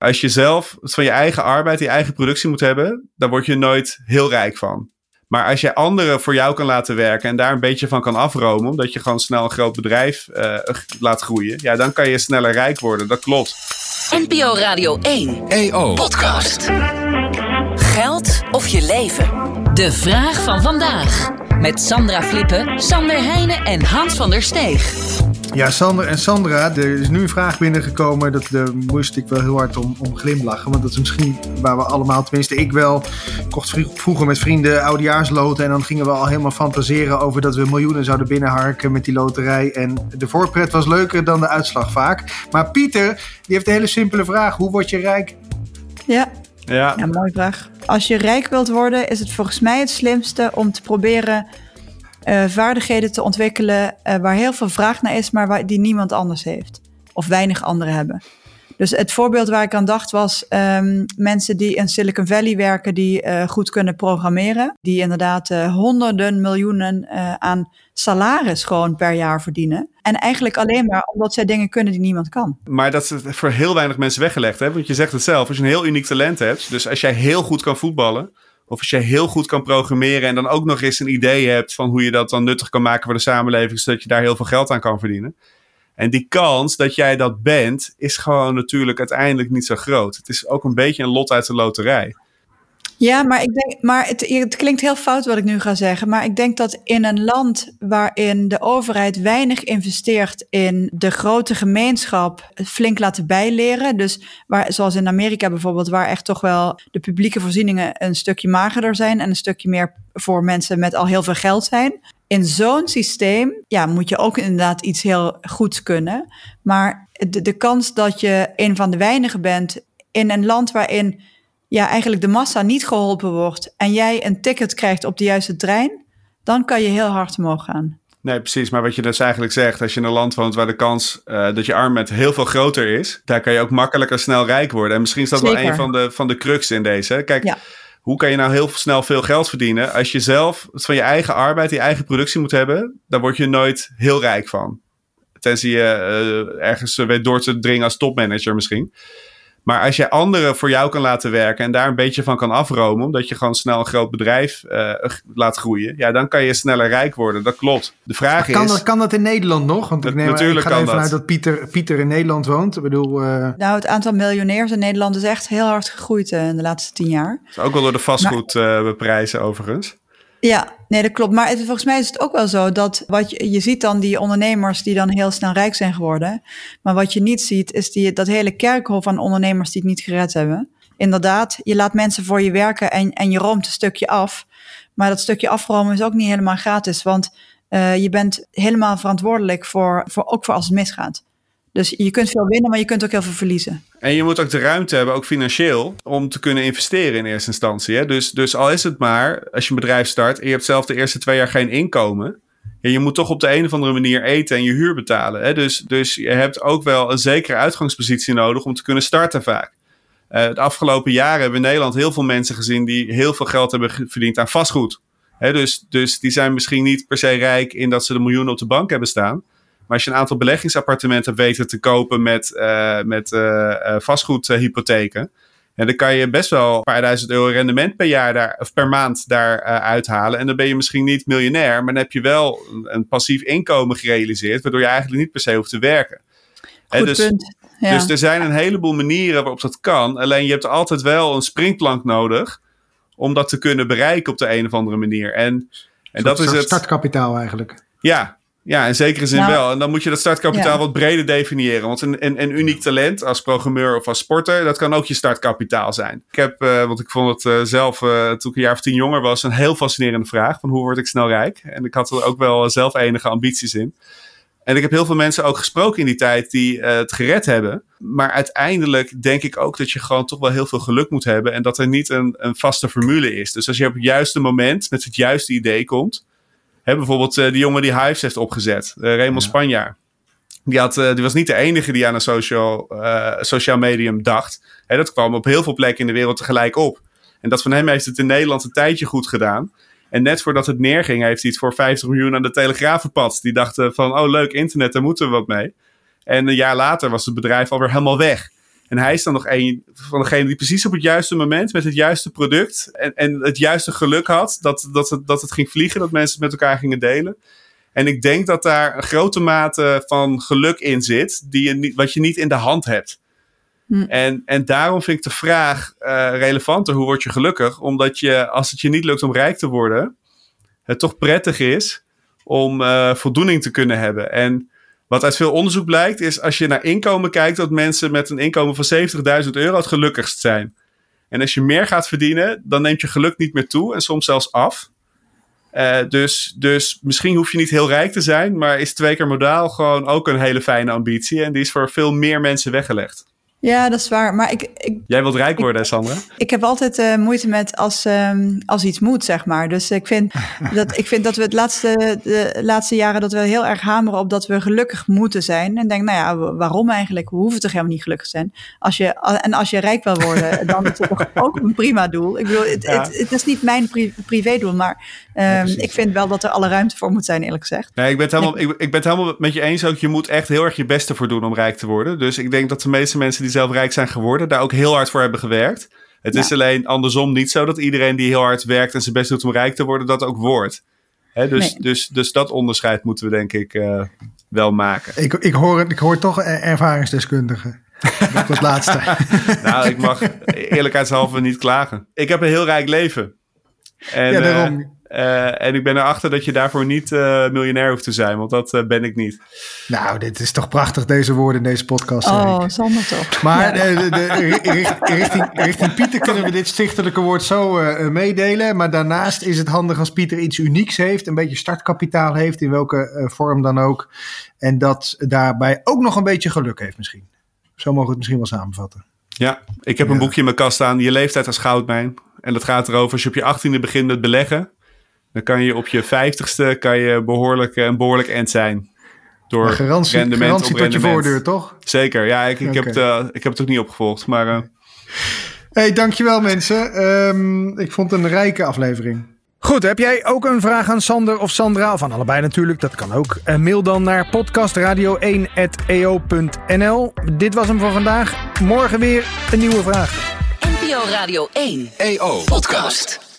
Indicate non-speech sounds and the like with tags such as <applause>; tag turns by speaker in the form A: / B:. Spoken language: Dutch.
A: Als je zelf van je eigen arbeid, je eigen productie moet hebben, dan word je nooit heel rijk van. Maar als je anderen voor jou kan laten werken en daar een beetje van kan afromen, omdat je gewoon snel een groot bedrijf uh, laat groeien, ja, dan kan je sneller rijk worden. Dat klopt.
B: NPO Radio 1 EO Podcast. Geld of je leven? De vraag van vandaag. Met Sandra Flippen, Sander Heijnen en Hans van der Steeg.
C: Ja, Sander en Sandra, er is nu een vraag binnengekomen. Dat, daar moest ik wel heel hard om, om glimlachen. Want dat is misschien waar we allemaal, tenminste ik wel, kocht vroeger met vrienden oudejaarsloten. En dan gingen we al helemaal fantaseren over dat we miljoenen zouden binnenharken met die loterij. En de voorpret was leuker dan de uitslag vaak. Maar Pieter, die heeft een hele simpele vraag. Hoe word je rijk?
D: Ja, ja. ja mooie vraag. Als je rijk wilt worden, is het volgens mij het slimste om te proberen uh, vaardigheden te ontwikkelen uh, waar heel veel vraag naar is, maar waar, die niemand anders heeft. Of weinig anderen hebben. Dus het voorbeeld waar ik aan dacht was um, mensen die in Silicon Valley werken, die uh, goed kunnen programmeren. Die inderdaad honderden miljoenen aan salaris gewoon per jaar verdienen. En eigenlijk alleen maar omdat zij dingen kunnen die niemand kan.
A: Maar dat is voor heel weinig mensen weggelegd. Hè? Want je zegt het zelf, als je een heel uniek talent hebt. Dus als jij heel goed kan voetballen of als je heel goed kan programmeren en dan ook nog eens een idee hebt van hoe je dat dan nuttig kan maken voor de samenleving, zodat je daar heel veel geld aan kan verdienen. En die kans dat jij dat bent, is gewoon natuurlijk uiteindelijk niet zo groot. Het is ook een beetje een lot uit de loterij.
D: Ja, maar, ik denk, maar het, het, klinkt heel fout wat ik nu ga zeggen. Maar ik denk dat in een land waarin de overheid weinig investeert in de grote gemeenschap flink laten bijleren. Dus waar, zoals in Amerika bijvoorbeeld, waar echt toch wel de publieke voorzieningen een stukje magerder zijn en een stukje meer voor mensen met al heel veel geld zijn. In zo'n systeem ja, moet je ook inderdaad iets heel goeds kunnen. Maar de, de kans dat je een van de weinigen bent in een land waarin ja, eigenlijk de massa niet geholpen wordt en jij een ticket krijgt op de juiste trein, dan kan je heel hard omhoog gaan.
A: Nee, precies. Maar wat je dus eigenlijk zegt, als je in een land woont waar de kans uh, dat je arm bent heel veel groter is, daar kan je ook makkelijker snel rijk worden. En misschien is dat wel een van de, van de crux in deze. Kijk, hoe kan je nou heel snel veel geld verdienen? Als je zelf van je eigen arbeid, je eigen productie moet hebben, dan word je nooit heel rijk van. Tenzij je uh, ergens weet door te dringen als topmanager misschien. Maar als je anderen voor jou kan laten werken en daar een beetje van kan afromen, omdat je gewoon snel een groot bedrijf uh, laat groeien, ja, dan kan je sneller rijk worden. Dat klopt. De vraag
C: kan
A: is.
C: Dat, kan dat in Nederland nog? Want ik, neem, natuurlijk ik ga even vanuit dat Pieter, Pieter in Nederland woont. Ik bedoel, uh...
D: Nou, het aantal miljonairs in Nederland is echt heel hard gegroeid uh, in de laatste tien jaar.
A: ook wel door de vastgoedprijzen overigens.
D: Ja, nee, dat klopt. Maar volgens mij is het ook wel zo dat wat je, je ziet dan die ondernemers die dan heel snel rijk zijn geworden. Maar wat je niet ziet, is die, dat hele kerkhof van ondernemers die het niet gered hebben. Inderdaad, je laat mensen voor je werken en, en je roomt een stukje af. Maar dat stukje afromen is ook niet helemaal gratis, want uh, je bent helemaal verantwoordelijk voor, voor, ook voor als het misgaat. Dus je kunt veel winnen, maar je kunt ook heel veel verliezen.
A: En je moet ook de ruimte hebben, ook financieel, om te kunnen investeren in eerste instantie. Hè? Dus, dus al is het maar, als je een bedrijf start en je hebt zelf de eerste twee jaar geen inkomen. Ja, je moet toch op de een of andere manier eten en je huur betalen. Hè? Dus, dus je hebt ook wel een zekere uitgangspositie nodig om te kunnen starten vaak. Uh, de afgelopen jaren hebben we in Nederland heel veel mensen gezien die heel veel geld hebben verdiend aan vastgoed. Dus, dus die zijn misschien niet per se rijk in dat ze de miljoenen op de bank hebben staan. Maar als je een aantal beleggingsappartementen weten te kopen met, uh, met uh, vastgoedhypotheken. En dan kan je best wel een paar duizend euro rendement per jaar daar, of per maand daar uh, uithalen. En dan ben je misschien niet miljonair, maar dan heb je wel een, een passief inkomen gerealiseerd, waardoor je eigenlijk niet per se hoeft te werken.
D: Goed dus, punt. Ja.
A: dus er zijn een heleboel manieren waarop dat kan. Alleen je hebt altijd wel een springplank nodig om dat te kunnen bereiken op de een of andere manier. En, en dat is het.
C: Startkapitaal eigenlijk.
A: Ja, ja, in zekere zin nou, wel. En dan moet je dat startkapitaal wat breder definiëren. Want een, een, een, uniek talent als programmeur of als sporter, dat kan ook je startkapitaal zijn. Ik heb, uh, want ik vond het uh, zelf, uh, toen ik een jaar of tien jonger was, een heel fascinerende vraag. Van hoe word ik snel rijk? En ik had er ook wel zelf enige ambities in. En ik heb heel veel mensen ook gesproken in die tijd die het gered hebben. Maar uiteindelijk denk ik ook dat je gewoon toch wel heel veel geluk moet hebben. En dat er niet een, een vaste formule is. Dus als je op het juiste moment met het juiste idee komt Hè, bijvoorbeeld uh, die jongen die Hives heeft opgezet, uh, Raymond ja. Spanjaar. Die, had, uh, die was niet de enige die aan een social, social medium dacht. Hè, dat kwam op heel veel plekken in de wereld tegelijk op. En dat van hem heeft het in Nederland een tijdje goed gedaan. En net voordat het neerging, heeft hij het voor 50 miljoen aan de Telegraaf verpatst. Die dachten van, oh leuk, internet, daar moeten we wat mee. En een jaar later was het bedrijf alweer helemaal weg. En hij is dan nog een van degenen die precies op het juiste moment met het juiste product en, en het juiste geluk had dat, dat, het, dat het ging vliegen, dat mensen het met elkaar gingen delen. En ik denk dat daar een grote mate van geluk in zit, die je niet, wat je niet in de hand hebt. Hm. En, en daarom vind ik de vraag uh, relevanter: hoe word je gelukkig? Omdat je, als het je niet lukt om rijk te worden, het toch prettig is om uh, voldoening te kunnen hebben. En wat uit veel onderzoek blijkt, is als je naar inkomen kijkt, dat mensen met een inkomen van 70.000 euro het gelukkigst zijn. En als je meer gaat verdienen, dan neemt je geluk niet meer toe en soms zelfs af. Uh, dus, dus misschien hoef je niet heel rijk te zijn, maar is twee keer modaal gewoon ook een hele fijne ambitie. En die is voor veel meer mensen weggelegd.
D: Ja, dat is waar. Maar ik, ik
A: Jij wilt rijk worden, Sandra?
D: Ik heb altijd uh, moeite met als, um, als iets moet, zeg maar. Dus ik vind <laughs> dat, ik vind dat we het laatste, de laatste jaren dat we heel erg hameren op dat we gelukkig moeten zijn. En denk, nou ja, waarom eigenlijk? We hoeven toch helemaal niet gelukkig te zijn. Als je, en als je rijk wil worden, <laughs> dan is het toch ook een prima doel. Ik bedoel, het, het, het is niet mijn pri privé doel, maar um, ja, ik vind wel dat er alle ruimte voor moet zijn, eerlijk gezegd.
A: Nee, ik ben het helemaal, ik, ik ben het helemaal met je eens ook. Je moet echt heel erg je best ervoor doen om rijk te worden. Dus ik denk dat de meeste mensen die zelf rijk zijn geworden, daar ook heel hard voor hebben gewerkt. Het is alleen andersom niet zo dat iedereen die heel hard werkt en zijn best doet om rijk te worden, dat ook wordt. Hè, dus, nee. dus, dus dat onderscheid moeten we denk ik uh, wel maken.
C: Ik, ik, hoor, ik hoor toch ervaringsdeskundige. <laughs> Dat was laatste. <laughs>
A: nou, ik mag eerlijkheidshalve niet klagen. Ik heb een heel rijk leven. En,
C: ja, daarom.
A: Uh, en ik ben erachter dat je daarvoor niet uh, miljonair hoeft te zijn, want dat uh, ben ik niet.
C: Nou, dit is toch prachtig, deze woorden in deze podcast.
D: Oh, Sander toch.
C: Maar ja. de, de, de, richting, richting, Pieter kunnen we dit stichtelijke woord zo meedelen. Maar daarnaast is het handig als Pieter iets unieks heeft, een beetje startkapitaal heeft, in welke vorm dan ook. En dat daarbij ook nog een beetje geluk heeft misschien. Zo mogen we het misschien wel samenvatten.
A: Ja, ik heb ja. een boekje in mijn kast staan, Je leeftijd als goudmijn. En dat gaat erover als je op je achttiende begint met beleggen dan kan je op je vijftigste kan je behoorlijk, een behoorlijk end zijn. Door
C: maar garantie,
A: rendement
C: garantie
A: op
C: tot je
A: rendement.
C: voordeur, toch?
A: Zeker, ja. Ik, ik, okay. heb, het, uh, ik heb het ook niet opgevolgd, maar... Uh...
C: Hey, dankjewel mensen. Um, ik vond het een rijke aflevering. Goed, heb jij ook een vraag aan Sander of Sandra? Of aan allebei natuurlijk, dat kan ook. Uh, mail dan naar podcastradio1.eo.nl. Dit was hem voor vandaag. Morgen weer een nieuwe vraag.
B: NPO Radio 1 EO Podcast.